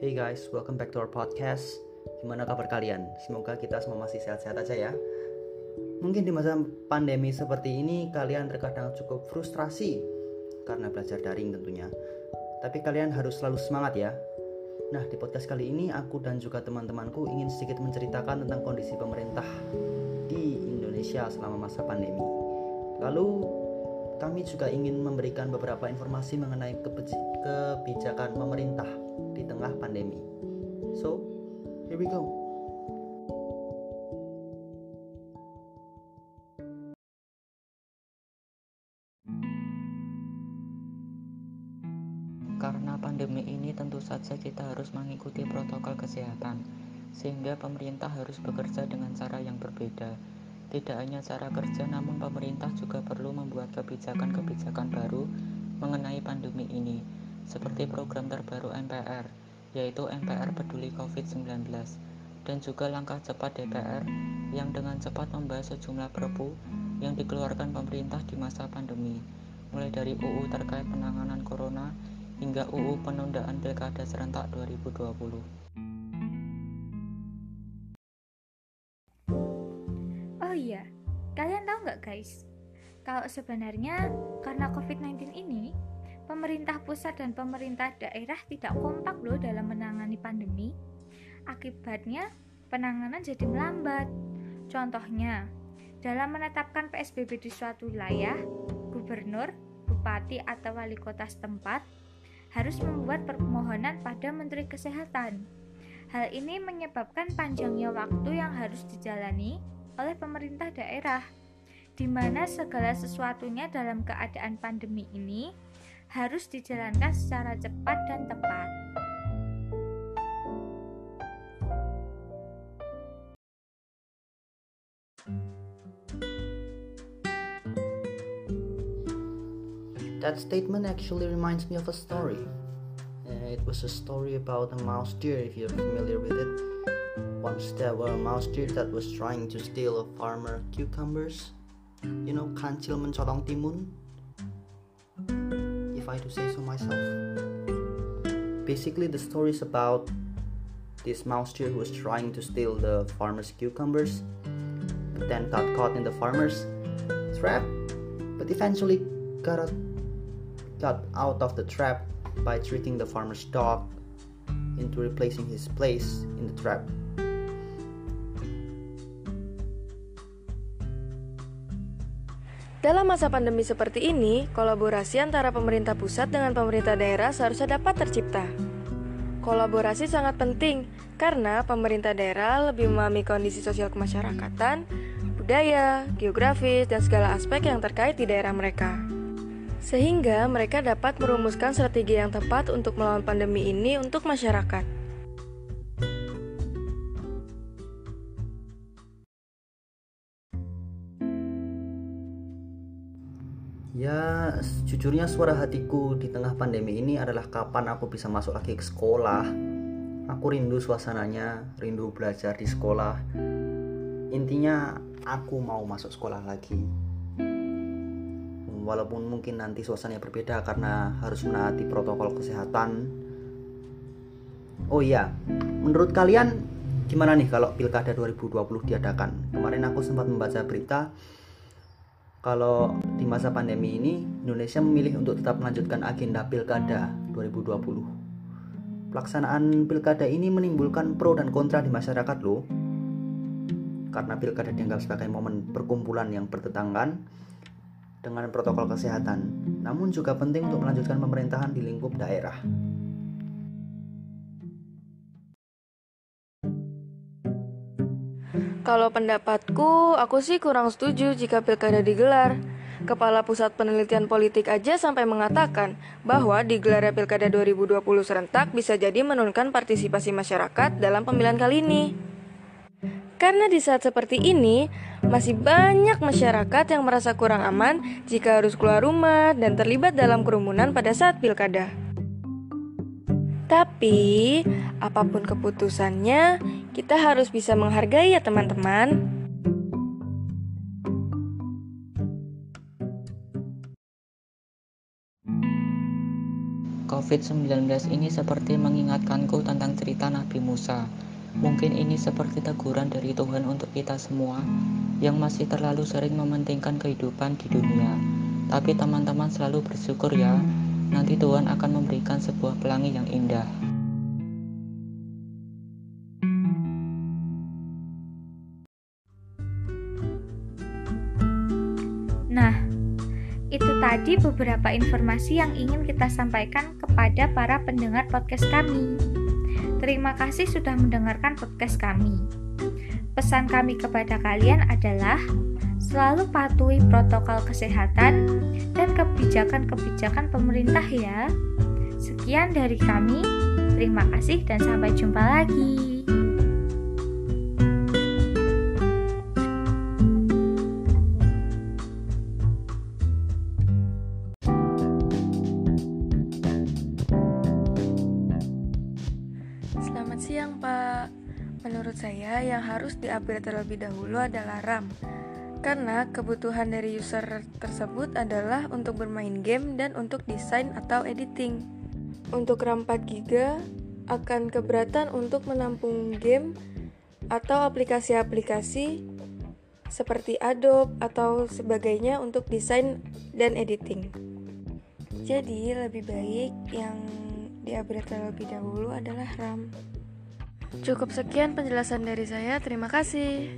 Hey guys, welcome back to our podcast. Gimana kabar kalian? Semoga kita semua masih sehat-sehat aja ya. Mungkin di masa pandemi seperti ini kalian terkadang cukup frustrasi karena belajar daring tentunya. Tapi kalian harus selalu semangat ya. Nah, di podcast kali ini aku dan juga teman-temanku ingin sedikit menceritakan tentang kondisi pemerintah di Indonesia selama masa pandemi. Lalu kami juga ingin memberikan beberapa informasi mengenai kebijakan pemerintah di tengah pandemi. So, here we go. Karena pandemi ini tentu saja kita harus mengikuti protokol kesehatan, sehingga pemerintah harus bekerja dengan cara yang berbeda tidak hanya cara kerja, namun pemerintah juga perlu membuat kebijakan-kebijakan baru mengenai pandemi ini, seperti program terbaru MPR, yaitu MPR Peduli COVID-19, dan juga langkah cepat DPR yang dengan cepat membahas sejumlah perpu yang dikeluarkan pemerintah di masa pandemi, mulai dari UU terkait penanganan corona hingga UU penundaan pilkada serentak 2020. Kalian tahu nggak guys? Kalau sebenarnya karena COVID-19 ini, pemerintah pusat dan pemerintah daerah tidak kompak loh dalam menangani pandemi. Akibatnya, penanganan jadi melambat. Contohnya, dalam menetapkan PSBB di suatu wilayah, gubernur, bupati atau wali kota setempat harus membuat permohonan pada Menteri Kesehatan. Hal ini menyebabkan panjangnya waktu yang harus dijalani oleh pemerintah daerah, di mana segala sesuatunya dalam keadaan pandemi ini harus dijalankan secara cepat dan tepat. That statement actually reminds me of a story. Uh, it was a story about a mouse deer, if you're familiar with it. Once there were a mouse deer that was trying to steal a farmer cucumbers. You know, kancil mencolong timun. I do say so myself. Basically, the story is about this mouse deer who was trying to steal the farmer's cucumbers, but then got caught in the farmer's trap, but eventually got, a, got out of the trap by treating the farmer's dog into replacing his place in the trap. Dalam masa pandemi seperti ini, kolaborasi antara pemerintah pusat dengan pemerintah daerah seharusnya dapat tercipta. Kolaborasi sangat penting karena pemerintah daerah lebih memahami kondisi sosial kemasyarakatan, budaya, geografis, dan segala aspek yang terkait di daerah mereka. Sehingga mereka dapat merumuskan strategi yang tepat untuk melawan pandemi ini untuk masyarakat. Ya, sejujurnya suara hatiku di tengah pandemi ini adalah kapan aku bisa masuk lagi ke sekolah. Aku rindu suasananya, rindu belajar di sekolah. Intinya, aku mau masuk sekolah lagi. Walaupun mungkin nanti suasananya berbeda karena harus menaati protokol kesehatan. Oh iya, menurut kalian gimana nih kalau Pilkada 2020 diadakan? Kemarin aku sempat membaca berita kalau di masa pandemi ini Indonesia memilih untuk tetap melanjutkan agenda Pilkada 2020. Pelaksanaan Pilkada ini menimbulkan pro dan kontra di masyarakat loh. Karena Pilkada dianggap sebagai momen perkumpulan yang bertetanggan dengan protokol kesehatan, namun juga penting untuk melanjutkan pemerintahan di lingkup daerah. Kalau pendapatku, aku sih kurang setuju jika pilkada digelar. Kepala Pusat Penelitian Politik aja sampai mengatakan bahwa digelar pilkada 2020 serentak bisa jadi menurunkan partisipasi masyarakat dalam pemilihan kali ini. Karena di saat seperti ini, masih banyak masyarakat yang merasa kurang aman jika harus keluar rumah dan terlibat dalam kerumunan pada saat pilkada. Tapi, apa pun keputusannya, kita harus bisa menghargai ya teman-teman. COVID-19 ini seperti mengingatkanku tentang cerita Nabi Musa. Mungkin ini seperti teguran dari Tuhan untuk kita semua yang masih terlalu sering mementingkan kehidupan di dunia. Tapi teman-teman selalu bersyukur ya, nanti Tuhan akan memberikan sebuah pelangi yang indah. Nah, itu tadi beberapa informasi yang ingin kita sampaikan kepada para pendengar podcast kami. Terima kasih sudah mendengarkan podcast kami. Pesan kami kepada kalian adalah selalu patuhi protokol kesehatan dan kebijakan-kebijakan pemerintah ya. Sekian dari kami. Terima kasih dan sampai jumpa lagi. Menurut saya, yang harus diupgrade terlebih dahulu adalah RAM. Karena kebutuhan dari user tersebut adalah untuk bermain game dan untuk desain atau editing. Untuk RAM 4 GB akan keberatan untuk menampung game atau aplikasi-aplikasi seperti Adobe atau sebagainya untuk desain dan editing. Jadi, lebih baik yang di-upgrade terlebih dahulu adalah RAM. Cukup sekian penjelasan dari saya. Terima kasih.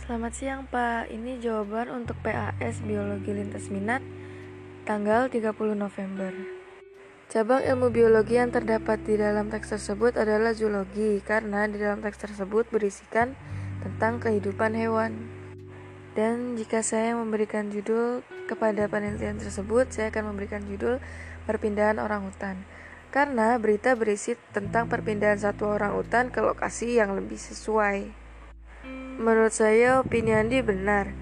Selamat siang Pak, ini jawaban untuk PAS Biologi Lintas Minat tanggal 30 November. Cabang ilmu biologi yang terdapat di dalam teks tersebut adalah zoologi karena di dalam teks tersebut berisikan tentang kehidupan hewan. Dan jika saya memberikan judul kepada penelitian tersebut, saya akan memberikan judul perpindahan orang hutan. Karena berita berisi tentang perpindahan satu orang hutan ke lokasi yang lebih sesuai. Menurut saya, opini Andi benar.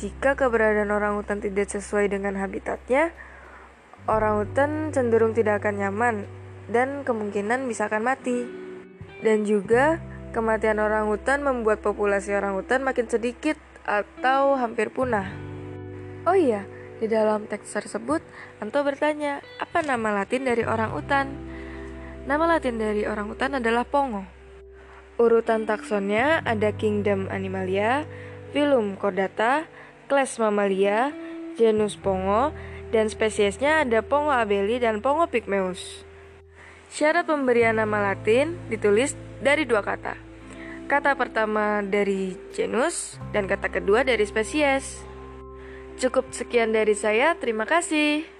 Jika keberadaan orang hutan tidak sesuai dengan habitatnya, orang hutan cenderung tidak akan nyaman dan kemungkinan bisa akan mati. Dan juga kematian orang hutan membuat populasi orang hutan makin sedikit atau hampir punah. Oh iya, di dalam teks tersebut Anto bertanya, apa nama latin dari orang hutan? Nama latin dari orang hutan adalah pongo. Urutan taksonnya ada Kingdom Animalia, Phylum Chordata, Class Mammalia, genus Pongo, dan spesiesnya ada Pongo abeli dan Pongo pygmeus. Syarat pemberian nama Latin ditulis dari dua kata. Kata pertama dari genus dan kata kedua dari spesies. Cukup sekian dari saya, terima kasih.